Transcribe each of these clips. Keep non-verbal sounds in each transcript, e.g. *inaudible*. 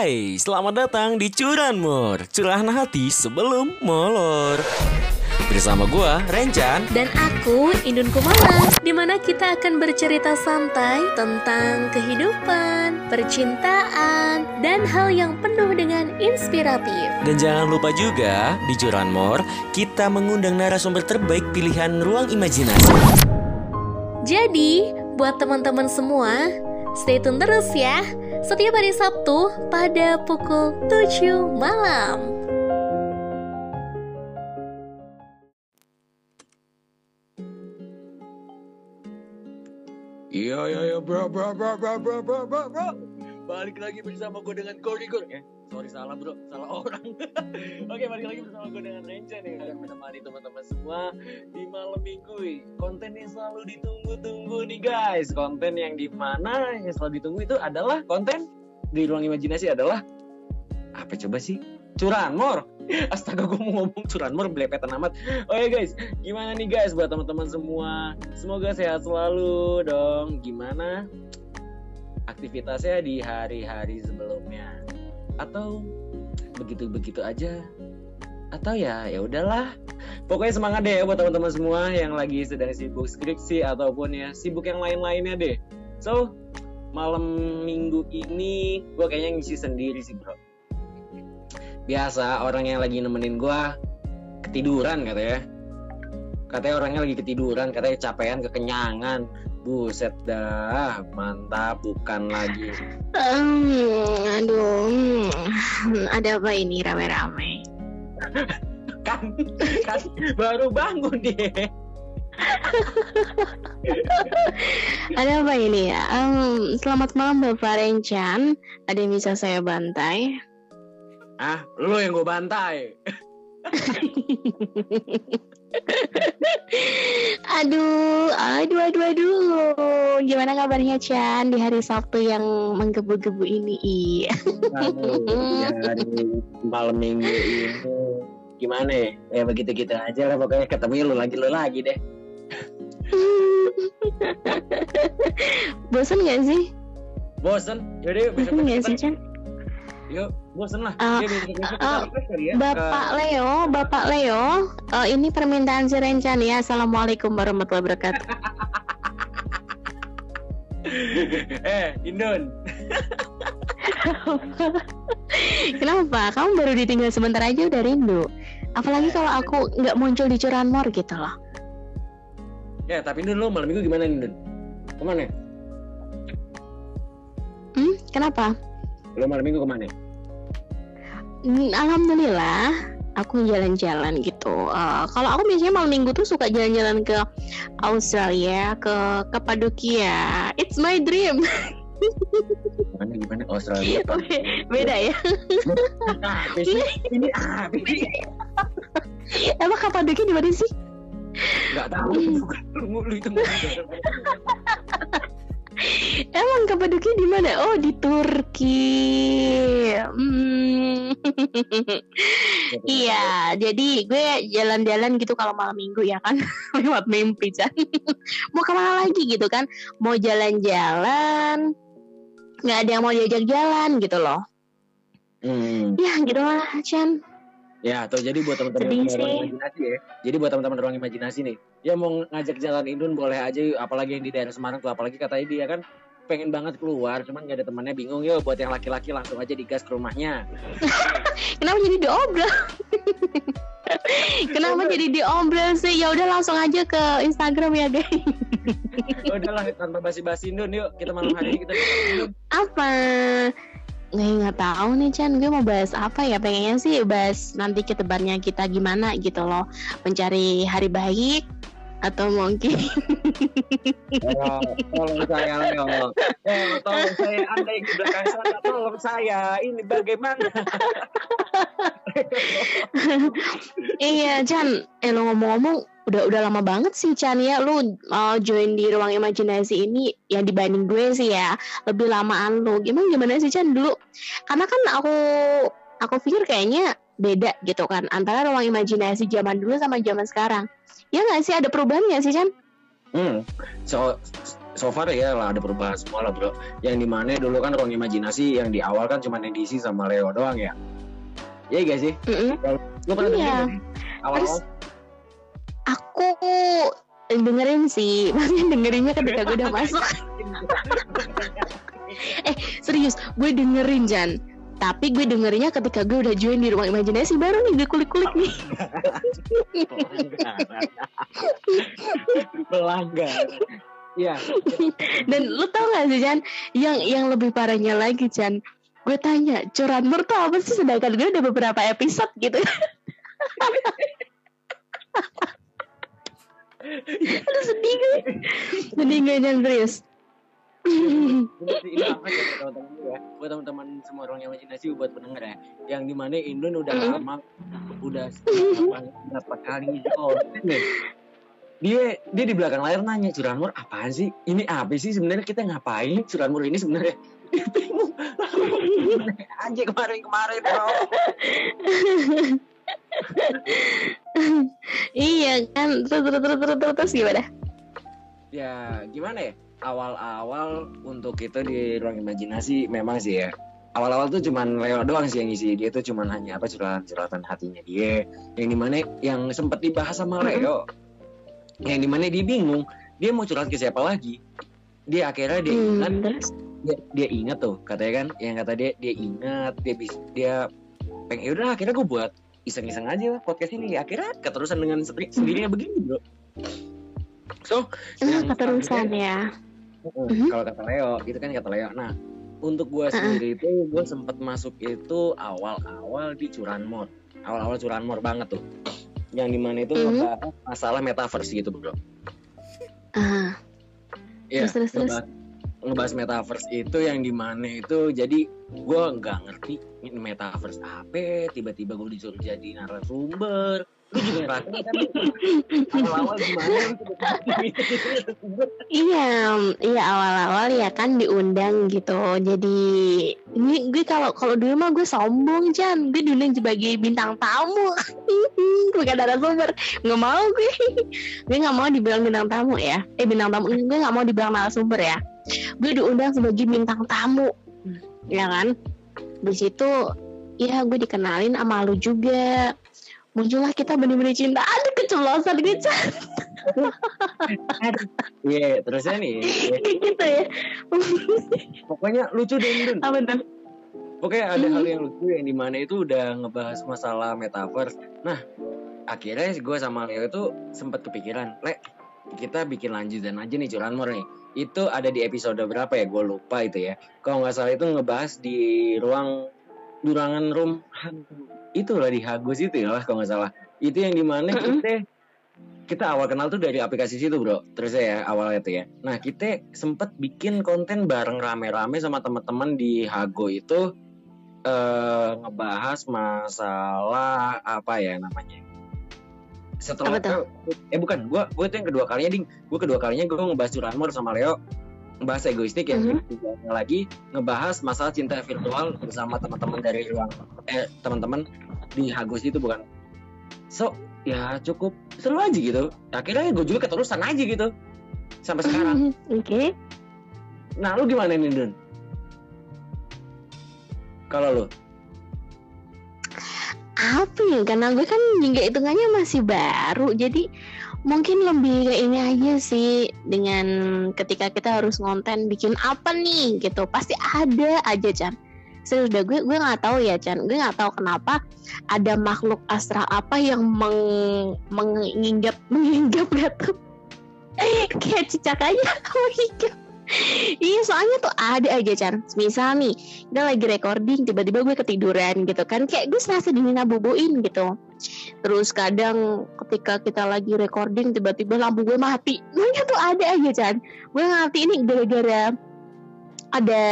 Hai, selamat datang di Curanmor Curahan hati sebelum molor. Bersama gua, Rencan Dan aku, Indun Kumala Di mana kita akan bercerita santai tentang kehidupan, percintaan, dan hal yang penuh dengan inspiratif. Dan jangan lupa juga, di Curanmor Kita mengundang narasumber terbaik pilihan ruang imajinasi. Jadi, buat teman-teman semua, stay tune terus ya setiap hari Sabtu pada pukul 7 malam. Iya iya iya bro bro bro bro bro bro bro bro Balik lagi bersama gue dengan Cody Gur Eh sorry salah bro. Salah orang. *laughs* Oke balik lagi bersama gue dengan Renca nih. Akan menemani teman-teman semua di malam minggu. Konten yang selalu ditunggu-tunggu nih guys. Konten yang di mana yang selalu ditunggu itu adalah Konten di ruang imajinasi adalah Apa coba sih? Curanmor. *laughs* Astaga gue mau ngomong curanmor belepetan amat. Oke guys. Gimana nih guys buat teman-teman semua? Semoga sehat selalu dong. Gimana aktivitasnya di hari-hari sebelumnya? Atau begitu-begitu aja atau ya ya udahlah. Pokoknya semangat deh ya buat teman-teman semua yang lagi sedang sibuk skripsi ataupun ya sibuk yang lain-lainnya deh. So malam minggu ini gue kayaknya ngisi sendiri sih bro. Biasa orang yang lagi nemenin gue ketiduran katanya. Katanya orangnya lagi ketiduran katanya capean kekenyangan. Buset dah mantap bukan lagi. Um, aduh ada apa ini rame-rame kan kan baru bangun deh ada apa ini ya? Um, selamat malam bapak Rencan ada yang bisa saya bantai. Ah lo yang gue bantai *laughs* aduh, aduh, aduh, aduh. Gimana kabarnya Chan di hari Sabtu yang menggebu-gebu ini? aduh, *laughs* ya hari malam minggu ini gimana ya? Ya begitu gitu aja lah pokoknya ketemu lu lagi lu lagi deh. Bosan gak sih? Bosan? Yaudah besok Bosan gak sih Chan? Yuk, bosen lah. Uh, uh, ya. Bapak Leo, Bapak Leo, uh, ini permintaan si Rencan ya. Assalamualaikum warahmatullahi wabarakatuh. *laughs* eh, Indon. *laughs* Kenapa? Kamu baru ditinggal sebentar aja udah rindu. Apalagi kalau aku nggak muncul di curanmor gitu loh. Ya, tapi Indon lo malam minggu gimana Indon? Ke mana? Hmm, kenapa? Lo malam minggu ke mana? Alhamdulillah aku jalan-jalan gitu. Uh, kalau aku biasanya malam minggu tuh suka jalan-jalan ke Australia, ke Kapadokia. It's my dream. Gimana gimana Australia? *laughs* Beda ya. *laughs* Ini apa sih? Emang Kapadokia di mana sih? Gak tahu. Lu itu Emang Kapadokia di mana? Oh di Turki. Hmm. iya, jadi gue jalan-jalan gitu kalau malam minggu ya kan *laughs* lewat mimpi kan. mau ke mana lagi gitu kan? Mau jalan-jalan, nggak ada yang mau diajak jalan gitu loh. Hmm. Ya gitu lah, Chan. Ya, atau jadi buat teman-teman ruang imajinasi ya. Jadi buat teman-teman ruang imajinasi nih, ya mau ngajak jalan Indun boleh aja, apalagi yang di daerah Semarang tuh, apalagi katanya dia kan pengen banget keluar, cuman gak ada temannya bingung ya. Buat yang laki-laki langsung aja digas ke rumahnya. *laughs* Kenapa jadi diobrol? Kenapa jadi diobrol sih? Ya udah langsung aja ke Instagram ya, guys. Udahlah tanpa basi-basi Indun, yuk kita malam hari ini kita Apa? Nggak nggak tahu nih Chan. Gue mau bahas apa ya? Pengennya sih bahas nanti ketebarnya kita gimana gitu loh. Mencari hari baik atau mungkin oh, tolong saya Leo eh, tolong saya anda yang di belakang sana tolong saya. Ini bagaimana *laughs* *laughs* iya Chan. Eh lo ngomong-ngomong udah udah lama banget sih Chan ya. Lu uh, join di ruang imajinasi ini yang dibanding gue sih ya. Lebih lamaan lu. Gimana gimana sih Chan dulu? Karena kan aku aku pikir kayaknya beda gitu kan antara ruang imajinasi zaman dulu sama zaman sekarang. Ya nggak sih? Ada perubahan nggak sih Chan? Hmm, so so far ya lah ada perubahan semua lah bro. Yang di mana dulu kan ruang imajinasi yang di awal kan cuma yang diisi sama Leo doang ya Iya gak sih? Mm-mm. Lu pernah Iya. Awal-awal Aku dengerin sih, *laughs* maksudnya dengerinnya ketika gue udah masuk. *laughs* Serius, gue dengerin Jan. Tapi gue dengerinnya ketika gue udah join di ruang imajinasi baru nih gue kulik-kulik nih. *laughs* pelanggan Iya, Dan lu tau gak sih Jan, yang yang lebih parahnya lagi Jan, gue tanya curanmor tuh apa sih sedangkan gue udah beberapa episode gitu. Aduh sedih gue, sedih gue Jan serius. Ini apa buat teman-teman ya? Buat teman-teman semua orang yang imajinasi buat pendengar ya. Yang di mana Indon udah lama, udah berapa kali oh nih. Dia dia di belakang layar nanya curanmor apaan sih? Ini apa sih sebenarnya kita ngapain curanmor ini sebenarnya? Bingung. Aja kemarin-kemarin bro. iya kan, terus terus terus terus terus, terus gimana? ya gimana ya awal-awal untuk kita di ruang imajinasi memang sih ya awal-awal tuh cuman Leo doang sih yang ngisi dia tuh cuman hanya apa curhatan-curhatan hatinya dia yang di mana yang sempat dibahas sama Leo yang di mana dia bingung dia mau curhat ke siapa lagi dia akhirnya dia ingat Hmm, terus? Dia, dia ingat tuh katanya kan yang kata dia dia ingat dia bis, dia pengen yaudah akhirnya gue buat iseng-iseng aja lah podcast ini akhirnya keterusan dengan sendiri- sendirinya begini bro so Ah, yang keterusan ya. Mm, Mhm. Kalau kata Leo, itu kan kata Leo. Nah, untuk gue Uh-uh. sendiri itu gue sempat masuk itu awal-awal di curanmor, awal-awal curanmor banget tuh, yang di mana itu Mhm. ngebahas masalah metaverse gitu bro. Ah, Iya, Terus, terus, terus. Ngebahas, metaverse itu yang di mana itu jadi gue nggak ngerti metaverse apa, tiba-tiba gue disuruh jadi narasumber. Lu juga kan? Iya, iya awal-awal ya kan diundang gitu. Jadi ini gue kalau kalau dulu mah gue sombong Jan, gue diundang sebagai bintang tamu, *laughs* bukan narasumber. Nggak mau gue, gue nggak mau dibilang bintang tamu ya. Eh bintang tamu, gue nggak mau dibilang narasumber ya. Gue diundang sebagai bintang tamu, ya kan? Di situ, ya gue dikenalin sama lu juga. Muncullah kita benih-benih cinta. Aduh keceplosan gue Jan. Iya, terusnya nih, ya, gitu ya. pokoknya lucu deh Indun. Apa tuh? Pokoknya ada Hmm. hal yang lucu yang di mana itu udah ngebahas masalah metaverse. Nah, akhirnya gue sama Leo itu sempat kepikiran, Le, kita bikin lanjutan aja nih curanmor nih. Itu ada di episode berapa ya? Gue lupa itu ya. Kalau nggak salah itu ngebahas di ruang durangan room itu lah di Hagus itu ya lah kalau nggak salah. Itu yang di mana kita kita awal kenal tuh dari aplikasi situ bro terus ya awalnya tuh ya nah kita sempet bikin konten bareng rame-rame sama teman-teman di Hago itu eh ngebahas masalah apa ya namanya setelah tuh? eh bukan gua gua itu yang kedua kalinya ding. Gua kedua kalinya gua ngebahas curanmor sama Leo ngebahas egoistik ya. Mhm. ketiganya lagi ngebahas masalah cinta virtual bersama teman-teman dari ruang eh teman-teman di Hagus itu bukan? So ya cukup seru aja gitu. Akhirnya gue juga keterusan aja gitu sampai sekarang. *laughs* Oke. nah lu gimana nih Dun? Kalau lu Apa ya? Karena gue kan juga hitungannya masih baru, jadi mungkin lebih ke ini aja sih. Dengan ketika kita harus ngonten bikin apa nih? Gitu. Pasti ada aja Chan. Serius dah gue gue nggak tahu ya Chan. Gue nggak tahu kenapa ada makhluk astral apa yang meng, menginggap menginggap *laughs* gitu kayak cicak aja *laughs* menginggap Iya soalnya tuh ada aja Chan. Misal nih Kita lagi recording Tiba-tiba gue ketiduran gitu kan. Kayak gue serasa dinina boboin gitu. Terus kadang ketika kita lagi recording Tiba-tiba lampu gue mati. Pokoknya tuh ada aja Chan. Gue ngerti ini gara-gara Ada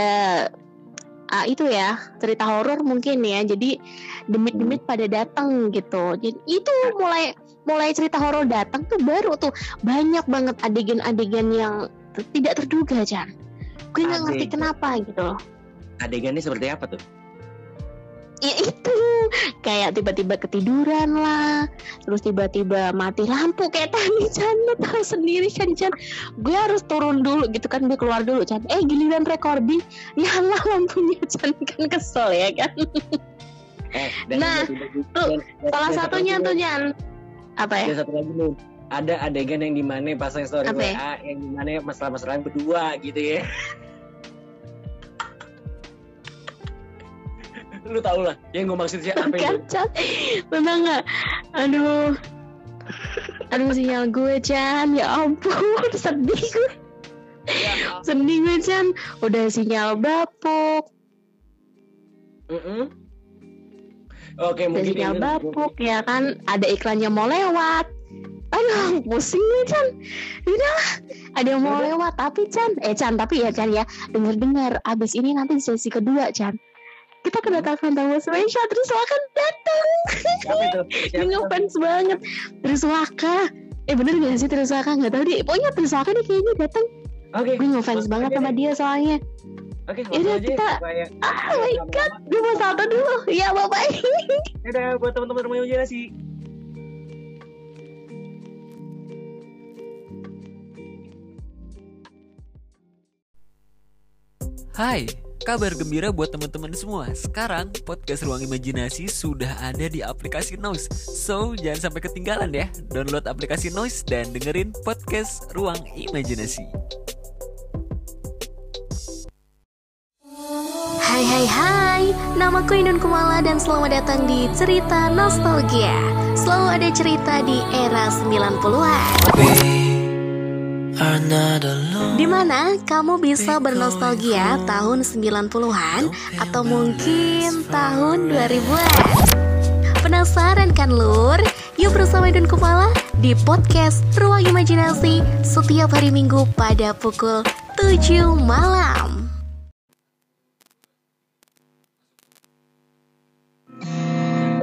ah, Itu ya Cerita horor mungkin ya. Jadi demit-demit pada datang gitu. Jadi itu mulai mulai cerita horor datang tuh baru tuh. Banyak banget adegan-adegan yang tidak terduga Chan. Gue nggak ngerti kenapa gitu loh. Adegannya seperti apa tuh? Ya itu. Kayak tiba-tiba ketiduran lah. Terus tiba-tiba mati lampu. Kayak tadi Chan. Lo tahu sendiri kan Chan. Gue harus turun dulu gitu kan. Gue keluar dulu Chan. Eh giliran recording. Nyala lampunya Chan. Kan kesel ya kan? Eh, Nah, tiba-tiba- tuh, dan- salah dan satunya tuh Chan. Apa ya? Satu lagi nih, ada adegan yang di mana pasang story Apa ya? WA yang di mana masalah-masalah berdua gitu ya. *laughs* Lu tau lah, yang gue maksud sih apa? Kacat Memang gak Aduh. Aduh sinyal gue Chan. Ya ampun *laughs* Sedih gue. Ya, Sedih gue Chan. Udah sinyal bapuk. Mm-mm. Oke, Udah mungkin sinyal bapuk ya kan? Ada iklan yang mau lewat Aduh pusing gue Chan. Udah Ada yang mau Udah. lewat. Tapi Chan Eh Chan tapi ya Chan ya. Dengar-dengar Abis ini nanti sesi kedua Chan. Kita kedatangan tamu spesial. Terus silakan datang. Siapa? *laughs* ngefans banget. Triswaka Eh bener gak sih Triswaka Gak tau deh. Pokoknya Triswaka nih kayaknya datang. Oke. Gue ngefans banget sama dia soalnya. Oke, Yaudah, langsung aja kita- supaya Oh my god Gue mau salto dulu. Ya bye bye Dadah buat teman-teman rumah imajinasi. Hai, kabar gembira buat teman-teman semua. Sekarang podcast Ruang Imajinasi sudah ada di aplikasi Noise. So, jangan sampai ketinggalan ya. Download aplikasi Noise dan dengerin podcast Ruang Imajinasi. Hai hai hai, namaku Inun Kumala dan selamat datang di Cerita Nostalgia Selalu ada cerita di era 90-an di mana kamu bisa bernostalgia tahun 90-an atau mungkin tahun 2000-an. Penasaran kan lur? Yuk bersama Idun Kumala di podcast Ruang Imajinasi setiap hari Minggu pada pukul 7 malam.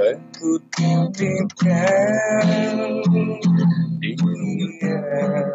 Aku titipkan dia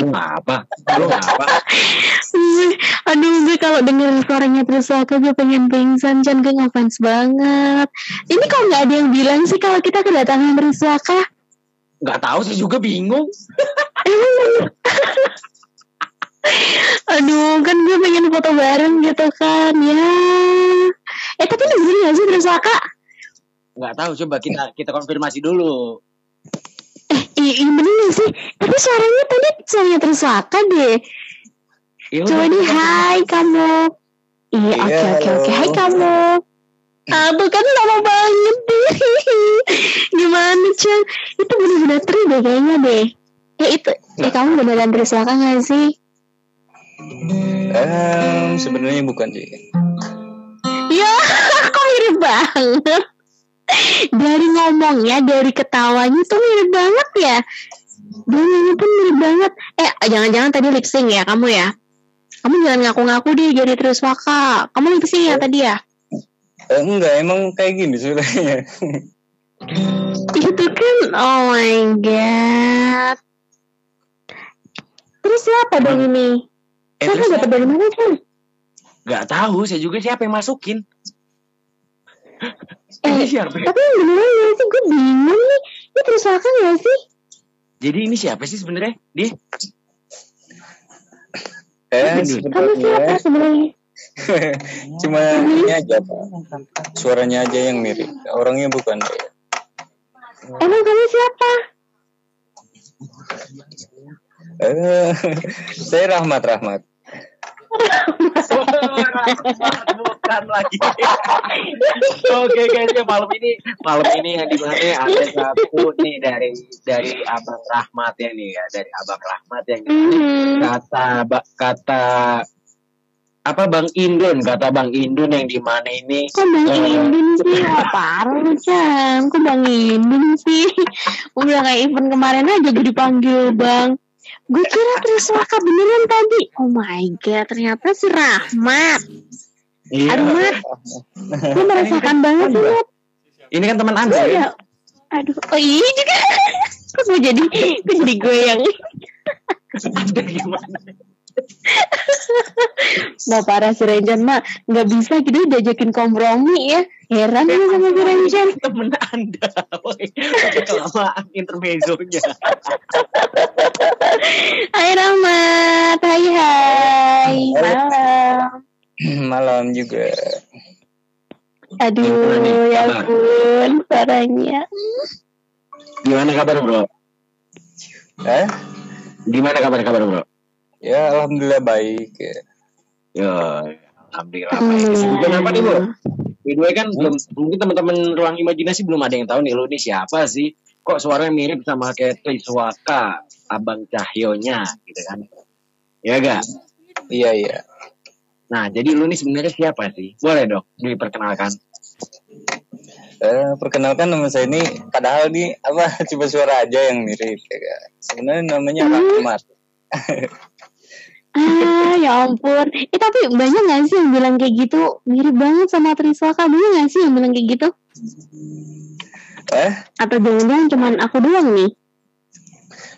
Lu ngapa? Lu ngapa? *laughs* Aduh gue kalau denger suaranya Triswaka Gue pengen pingsan Chan gue ngefans banget Ini kok gak ada yang bilang sih Kalau kita kedatangan Triswaka Gak tahu sih juga bingung. *laughs* Aduh kan gue pengen foto bareng gitu kan Ya Eh tapi ini bener gak sih Triswaka Gak tahu coba kita kita konfirmasi dulu. Iya, iya bener gak sih? Tapi suaranya tadi suaranya Triswaka deh. Ya udah, Coba nih, hai kamu. Iya, Iya, oke oke oke. Hai kamu. Aduh kan lama banget deh. *laughs* Gimana Chan? Itu bener-bener tri deh kayaknya deh. Ya itu, eh kamu beneran Triswaka gak sih? Ehm, sebenarnya bukan sih Ya, *laughs* kok mirip banget. Dari ngomongnya, dari ketawanya tuh mirip banget ya. Bunganya pun mirip banget. Eh, jangan-jangan tadi lip sync ya kamu ya? Kamu jangan ngaku-ngaku deh jadi Triswaka. Kamu lip sync ya tadi ya? Eh, enggak emang kayak gini sebenarnya Itu kan, oh my god. Terus siapa dong ini? Eh, terus dapat dari mana kan? Gak tahu, saya juga siapa yang masukin. Eh, Ini siapa? tapi yang beneran gak sih? Gue bingung nih. Ini Triswaka gak sih? Jadi ini siapa sih sebenarnya? Dia eh Kamu siapa sebenarnya *laughs* sebenarnya? cuma ini aja Pak. suaranya aja yang mirip orangnya bukan Emang kamu siapa? Eh, *laughs* saya Rahmat Rahmat. Bukan lagi. Oke guys, ya malam ini malam ini yang di mana ada satu nih dari dari Abang Rahmat ya nih ya dari Abang Rahmat yang Hmm. kata kata apa Bang Indun kata Bang Indun yang di mana ini Kok Bang Eh. Indun sih? Parah lu, Chan. Kok Bang Indun sih? Udah kayak event kemarin aja gue dipanggil Bang. Gue kira Triswaka beneran tadi. Oh my god, ternyata si Rahmat. Iya. Aduh, Mat. Gue merasakan banget sih, Mat. Ini kan teman Anda ya. Aduh, oh iya juga. Kok gue jadi, gue jadi gue yang... Anda gimana? *laughs* Nah parah si Renjan mah nggak bisa gitu diajakin kompromi ya. Heran gue sama si Renjan. Temen Anda. Woi, udah kelamaan intermezzonya. *laughs* Hai Rahmat, hai hai, malam. Malam juga. Aduh, ya ampun, suaranya. Gimana kabar bro? Eh? Gimana kabar kabar bro? Ya alhamdulillah baik. ya. Ya, alhamdulillah. baik. Kesibukan apa nih bro? By the way kan belum mungkin teman-teman ruang imajinasi belum ada yang tahu nih lu nih siapa sih? Kok suaranya mirip sama kayak Triswaka, Abang Cahyonya gitu kan? Ya gak? Iya iya. Nah, jadi lu nih sebenarnya siapa sih? Boleh dong diperkenalkan. Eh, perkenalkan nama saya ini padahal nih apa *laughs* cuma suara aja yang mirip ya kan. Sebenarnya namanya Rahmat. *laughs* Ah, ya ampun. Eh tapi banyak gak sih yang bilang kayak gitu? Mirip banget sama Triswaka. Banyak gak sih yang bilang kayak gitu? Eh? Atau jangan-jangan cuman aku doang nih?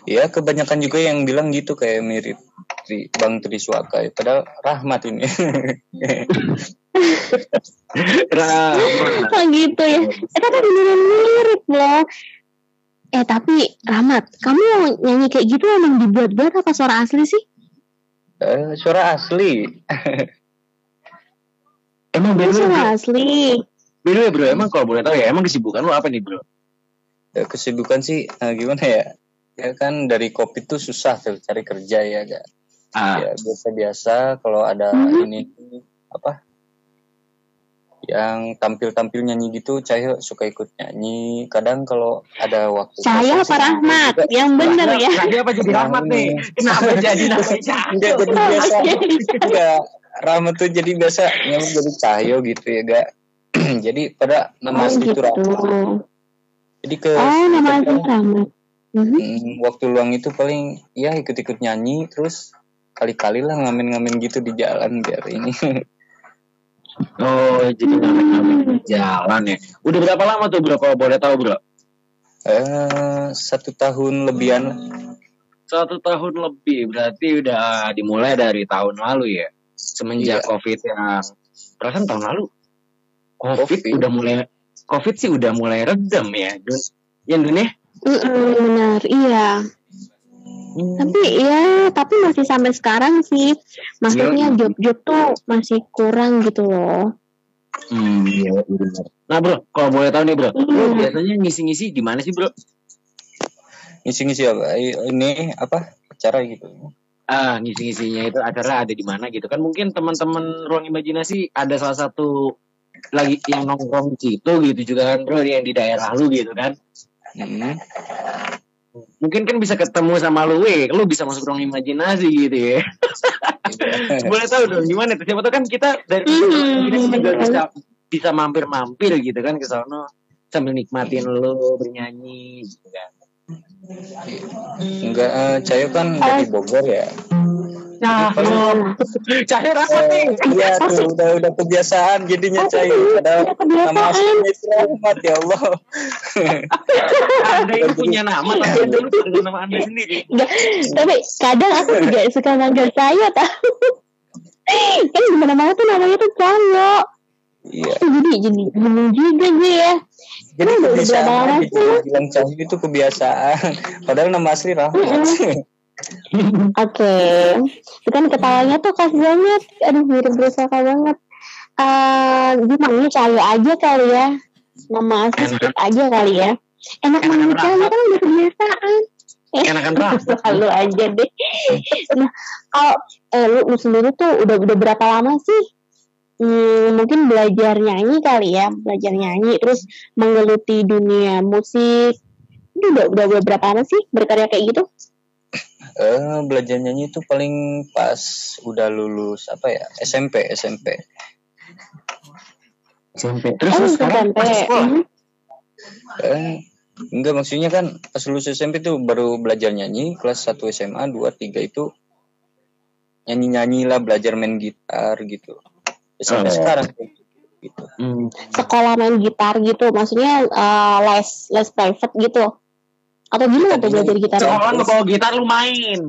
Ya kebanyakan juga yang bilang gitu kayak mirip Tri, Bang Triswaka. ya. Padahal Rahmat ini. *laughs* Rahmat. Oh gitu ya. Eh tapi beneran mirip loh. Eh tapi Rahmat, kamu nyanyi kayak gitu emang dibuat-buat apa suara asli sih? Eh, suara asli. *laughs* Emang bro, suara asli. the way, bro, emang kalau boleh tahu ya, emang kesibukan lu apa nih bro? Ya, kesibukan sih eh, gimana ya? Ya kan dari kopi tuh susah tuh cari kerja ya gak? Ah, Ya biasa-biasa kalau ada Mhm. ini apa? Yang tampil-tampil nyanyi gitu, Cahyo suka ikut nyanyi. Kadang kalau ada waktu Saya kosong apa Rahmat? juga- Yang bener ya. Tadi apa jadi Rahmat nih? Kenapa *laughs* jadi namanya Enggak jadi biasa. Enggak. Rahmat tuh jadi biasa nyamuk jadi Cahyo gitu ya gak? *clears throat* jadi pada nama Oh asli itu gitu. Rahmat. Jadi ke Oh nama asli kadang, Rahmat. Mhm. mm, waktu luang itu paling ya ikut-ikut nyanyi terus kali-kali lah ngamen-ngamen gitu di jalan biar ini. *laughs* Oh, jadi namanya di jalan ya. Udah berapa lama tuh bro? Kalau boleh tahu bro? eh satu tahun lebihan lah. Satu tahun lebih, berarti udah dimulai dari tahun lalu ya. Semenjak Iya. COVID yang perasaan tahun lalu. COVID, Covid. udah mulai COVID sih udah mulai redam ya, Dun. Ya Dun ya? Mm-mm, benar, iya. Tapi ya, tapi masih sampai sekarang sih. Maksudnya Iya. job-job tuh masih kurang gitu loh. Hmm, iya benar. Nah bro, kalau boleh tahu nih bro, Iya. lu biasanya ngisi-ngisi di mana sih bro? Ngisi-ngisi apa? Ini apa? Acara gitu. Ah, ngisi-ngisinya itu acara ada di mana gitu kan? Mungkin teman-teman ruang imajinasi ada salah satu lagi yang nongkrong situ gitu juga kan bro, yang di daerah lu gitu kan? Hmm. Mungkin kan bisa ketemu sama lu, weh, lu bisa masuk ruang imajinasi gitu ya. *laughs* boleh tahu dong gimana tuh? Siapa tahu kan kita dari Hmm, imajinasi juga betul. bisa bisa mampir-mampir gitu kan ke sana sambil nikmatin lu bernyanyi gitu kan. Enggak, eh, Cahyo kan dari Bogor ya. *laughs* Cahyo, Cahyo rapat nih. Iya tuh udah udah kebiasaan jadinya Cahyo. Padahal nama aslinya itu Rahmat ya Allah. *laughs* Anda ini punya nama tapi Anda lupa dengan nama Anda sendiri. Nggak, tapi kadang aku juga suka manggil saya tahu. *laughs* kan gimana mana tuh namanya tuh Cahyo. Iya. Jadi jadi bingung juga gue ya. Jadi berapa kebiasaan gitu. Bilang Cahyo itu kebiasaan. Padahal nama asli Rahmat. *laughs* Oke, itu kan ketawanya tuh khas banget. Aduh, mirip bersaka banget. Eh, dia manggilnya Cahyo aja kali ya. Nama asli aja kali ya. Enak Enakan menyanyikannya berapa? kan udah kebiasaan. Enakan berapa? Lalu *laughs* aja deh. Nah, kalau eh, lu, lu sendiri tuh udah udah berapa lama sih? Hmm, mungkin belajar nyanyi kali ya, belajar nyanyi, terus menggeluti dunia musik. Itu udah, udah, berapa lama sih berkarya kayak gitu? Eh, belajar nyanyi itu paling pas udah lulus apa ya SMP SMP SMP. Terus Oh, sekarang SMP. masih sekolah? Mhm. Eh, enggak maksudnya kan pas lulus SMP tuh baru belajar nyanyi kelas 1 SMA 2 3 itu nyanyi nyanyi lah belajar main gitar gitu Ya, sampai Oh. sekarang gitu Hmm. Sekolah main gitar gitu, maksudnya eh, les les private gitu. Atau gimana tuh belajar gitar? Sekolah nggak bawa gitar lu main.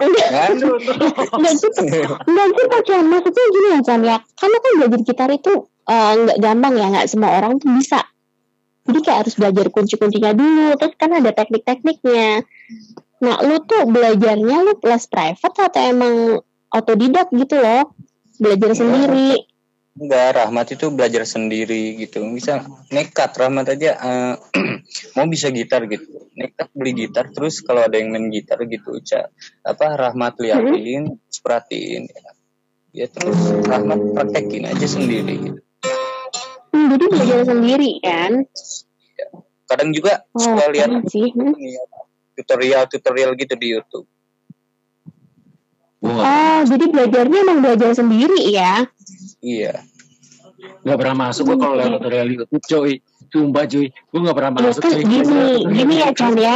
Kan? *laughs* Enggak gitu. Enggak gitu Chan, maksudnya gini ya Chan ya Karena kan belajar gitar itu nggak gampang ya, nggak semua orang tuh bisa Jadi kayak harus belajar kunci-kuncinya dulu Terus kan ada teknik-tekniknya Nah lu tuh belajarnya lu les private atau emang otodidak gitu loh Belajar sendiri. enggak Rahmat itu belajar sendiri gitu. Bisa nekat Rahmat aja eh, *clears throat* mau bisa gitar gitu. Nekat beli gitar terus kalau ada yang main gitar gitu Ca, apa Rahmat liatin terus perhatiin. Ya. ya terus Rahmat praktekin aja sendiri gitu. Hmm, Jadi belajar sendiri kan? Kadang juga Oh suka lihat sih. Hmm. tutorial tutorial gitu di YouTube Gua Oh jadi belajarnya emang belajar sendiri ya iya nggak pernah masuk gua kalau lewat tutorial YouTube, coy. Sumpah cuy, gua nggak pernah masuk cuy. gini, gini ya Chan ya.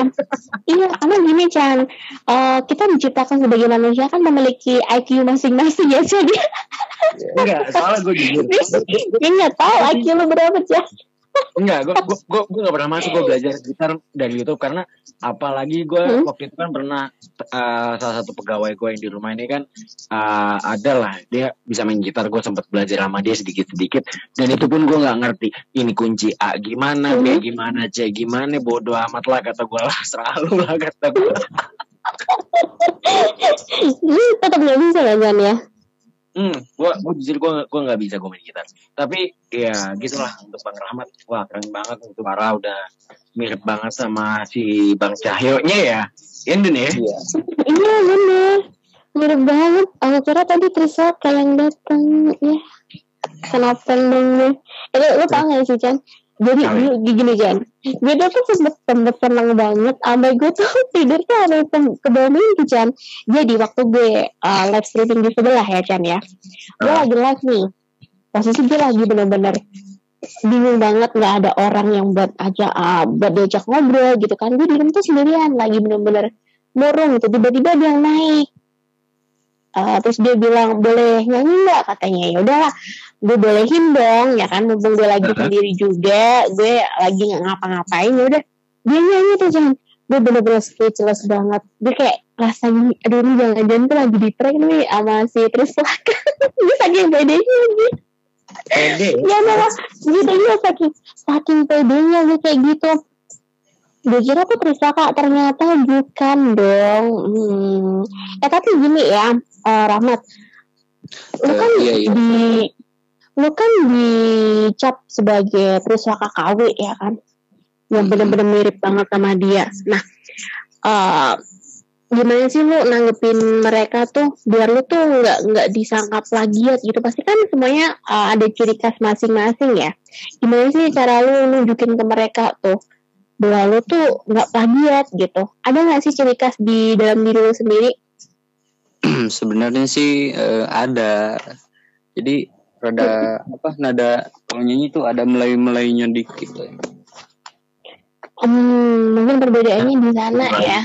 Iya, karena gini Chan, Eh, kita diciptakan sebagai manusia kan memiliki IQ masing-masing ya Chan. Enggak, soalnya gue jujur. Dia nggak tahu IQ lu berapa Chan. Enggak, gue gue gue gue nggak pernah masuk gue belajar gitar dari YouTube karena apalagi gue Hmm. waktu itu kan pernah eh, salah satu pegawai gue yang di rumah ini kan eh, ada lah dia bisa main gitar gue sempat belajar sama dia sedikit sedikit dan itu pun gue nggak ngerti ini kunci A gimana B Hmm. gimana C gimana bodoh amat lah kata gue lah *laughs* selalu lah kata gue Lu *laughs* tetap nggak bisa Chan ya. Hmm gue gue jujur gue gue nggak bisa gue main gitar tapi ya gitulah untuk bang Rahmat wah keren banget untuk suara udah mirip banget sama si bang Cahyo nya ya Indon ya iya Iya bener. Mirip banget. Aku kira tadi Trisaka yang datang ya. Kenapa dong gue? Eh, lu, lu tau gak sih Chan? Jadi gini Chan. Gue tuh tuh sempet, tenang banget. Sampai gue tuh *laughs* tidur tuh ada ke- bawah mimpi Chan. Jadi waktu gue uh, live streaming di sebelah ya Chan ya. Gue Ah. lagi live nih. Posisi gue lagi bener-bener bingung banget nggak ada orang yang buat aja uh, buat diajak ngobrol gitu kan gue di rumah tuh sendirian lagi bener-bener murung gitu tiba-tiba dia naik Eh, terus dia bilang boleh nyanyi nggak katanya ya udahlah gue bolehin dong ya kan? Mumpung gue lagi sendiri juga gue lagi nggak ngapa-ngapain ya udah. Dia nyanyi tuh jangan gue bener-bener speechless banget. Gue kayak rasanya aduh ini jangan-jangan tuh lagi di prank nih sama si Trisaka *laughs* gue saking pedenya gitu pede ya? Malah gitu iya saking saking pedenya gue kayak gitu. Gue kira tuh Trisaka ternyata bukan dong. Hmm. eh tapi gini ya eh, Rahmat. Lu Eh, kan iya, iya. di lu kan dicap sebagai Trisaka KW ya kan? Yang bener-bener mirip banget sama dia. Nah eh gimana sih lu nanggepin mereka tuh biar lu tuh nggak nggak disangka plagiat gitu? Pasti kan semuanya uh, ada ciri khas masing-masing ya. Gimana sih cara lu nunjukin ke mereka tuh bahwa lu tuh nggak plagiat gitu? Ada nggak sih ciri khas di dalam diri lu sendiri? *clears throat* Sebenarnya sih eh, ada. Jadi rada apa nada kalau nyanyi tuh ada melay melaynya dikit hmm, mungkin perbedaannya di sana ya.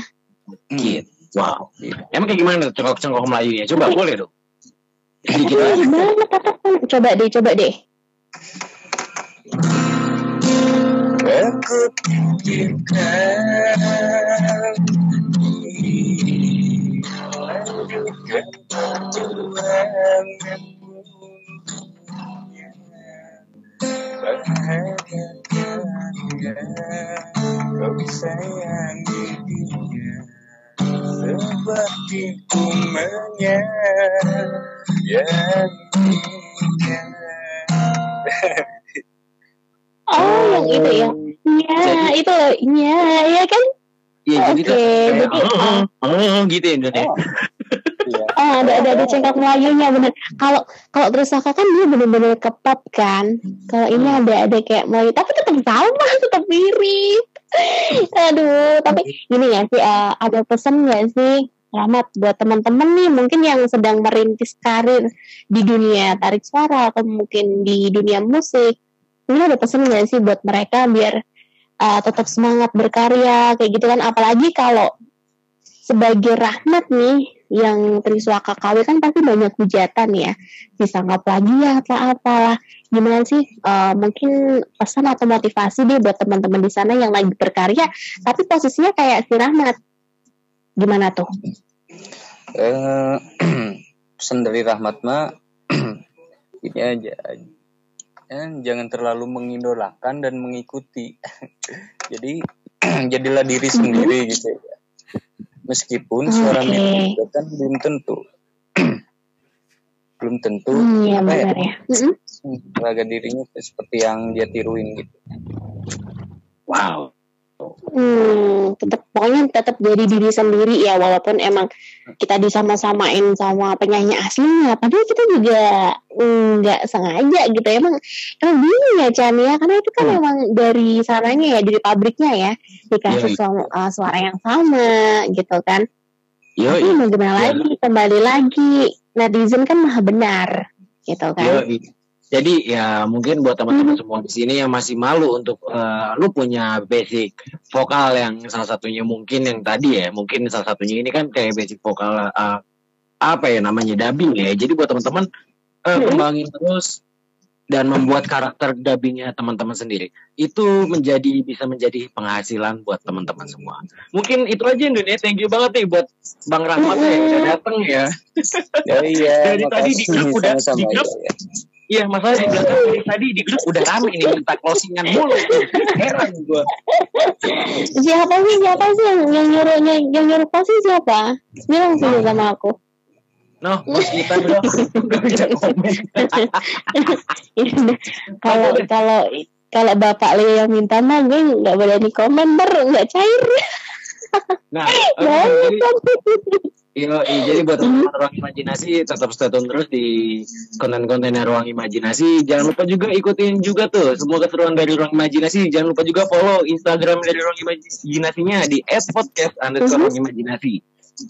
Gitu wow. Emang kayak gimana tuh cengkok-cengkok Melayu ya coba boleh dong. Sedikit Iya apa pun coba deh coba deh. Aku perjuangan Bahagiakan dia Kau sayangi dia Seperti ku menyayanginya oh yang itu ya Iya, itu loh. Iya, iya kan? Iya, jadi kayak, jadi- oh, oh, oh, gitu ya ya. Iya. Oh, ada ada ada cengkok Melayunya bener. Kalau kalau Trisaka kan dia bener-bener ke pop kan. Kalau ini Hmm. ada ada kayak Melayu, tapi tetap sama, *laughs* tetap mirip. Aduh, tapi gini ya sih, eh, ada pesan nggak sih Rahmat buat teman-teman nih mungkin yang sedang merintis karir di dunia tarik suara atau mungkin di dunia musik. Ini ada pesan nggak sih buat mereka biar eh, tetap semangat berkarya kayak gitu kan? Apalagi kalau sebagai Rahmat nih yang Triswaka KW kan pasti banyak hujatan ya. Disanggap plagiat lah apalah. Gimana sih Eh, mungkin pesan atau motivasi deh buat teman-teman di sana yang lagi berkarya tapi posisinya kayak si Rahmat. Gimana tuh? Eh, *clears throat* pesan dari Rahmat mah *clears throat* ini aja. Eh, jangan terlalu mengidolakan dan mengikuti. *laughs* Jadi *clears throat* jadilah diri sendiri gitu meskipun suara Oke. mirip kan belum tentu. Belum tentu hmm, ya apa ya, ya. Harga dirinya seperti yang dia tiruin gitu. Wow. Hmm, tetap pokoknya tetap jadi diri sendiri ya walaupun emang kita disama-samain sama penyanyi aslinya padahal kita juga nggak sengaja gitu emang emang bingung ya Chan ya karena itu kan Hmm. emang dari sananya ya dari pabriknya ya dikasih Yoi. suara, uh, suara yang sama gitu kan Yo, tapi mau gimana Iya. lagi kembali lagi netizen kan maha benar gitu kan. Jadi ya mungkin buat teman-teman semua di sini yang masih malu untuk eh, lu punya basic vokal yang salah satunya mungkin yang tadi ya, mungkin salah satunya ini kan kayak basic vokal eh, apa ya namanya dubbing ya. Jadi buat teman-teman eh, Hmm. kembangin terus dan membuat karakter dubbingnya teman-teman sendiri itu menjadi bisa menjadi penghasilan buat teman-teman semua. Mungkin itu aja Indonesia. Thank you banget nih buat Bang Rahmat ya yang udah dateng ya. ya *laughs* iya Dari tadi di grup udah- di grup ya, ya. Iya, masalah di belakang dari tadi di grup udah rame nih minta closingan mulu. Heran gua. siapa sih siapa sih yang yang nyuruh yang, yang nyuruh pasti siapa bilang sih sama aku Noh, bos kita bro. Udah bisa komen. Kalau kalau kalau bapak Leo yang minta mah gue nggak berani komen ber nggak cair Nah, *laughs* ya oke, jadi, iya, jadi buat teman-teman ruang imajinasi tetap stay tune terus di konten-kontennya ruang imajinasi. Jangan lupa juga ikutin juga tuh semua keseruan dari ruang imajinasi. Jangan lupa juga follow Instagram dari ruang imajinasinya di @podcast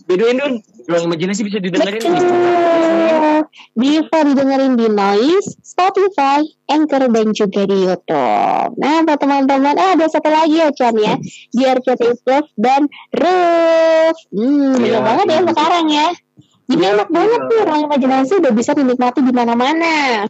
Bedoin Dun, ruang imajinasi bisa didengerin di Betul. bisa didengerin di Noise, Spotify, Anchor dan juga di YouTube. Nah, buat teman-teman, eh, ada satu lagi ya Chan ya, di RCTI Plus dan Roof. Hmm, bener banget ya iya. sekarang ya. Jadi Iya, enak banget iya. nih ruang imajinasi udah bisa dinikmati di mana-mana.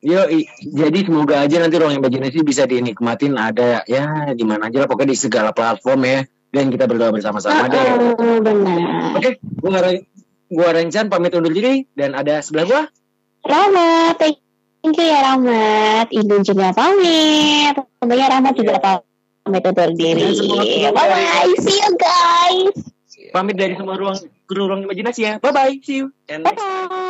Yo, jadi semoga aja nanti ruang imajinasi bisa dinikmatin ada ya di mana aja lah pokoknya di segala platform ya dan kita berdoa bersama-sama deh. Oh, benar. Oke, gua Ren- gua Rencan pamit undur diri dan ada sebelah gua. Rahmat, thank you ya Rahmat. Ibu juga pamit. Tentunya Rahmat juga pamit undur diri. Iya, Bye bye, see you guys. Pamit dari semua ruang kru ruang imajinasi ya. Bye bye, see you. And Bye bye.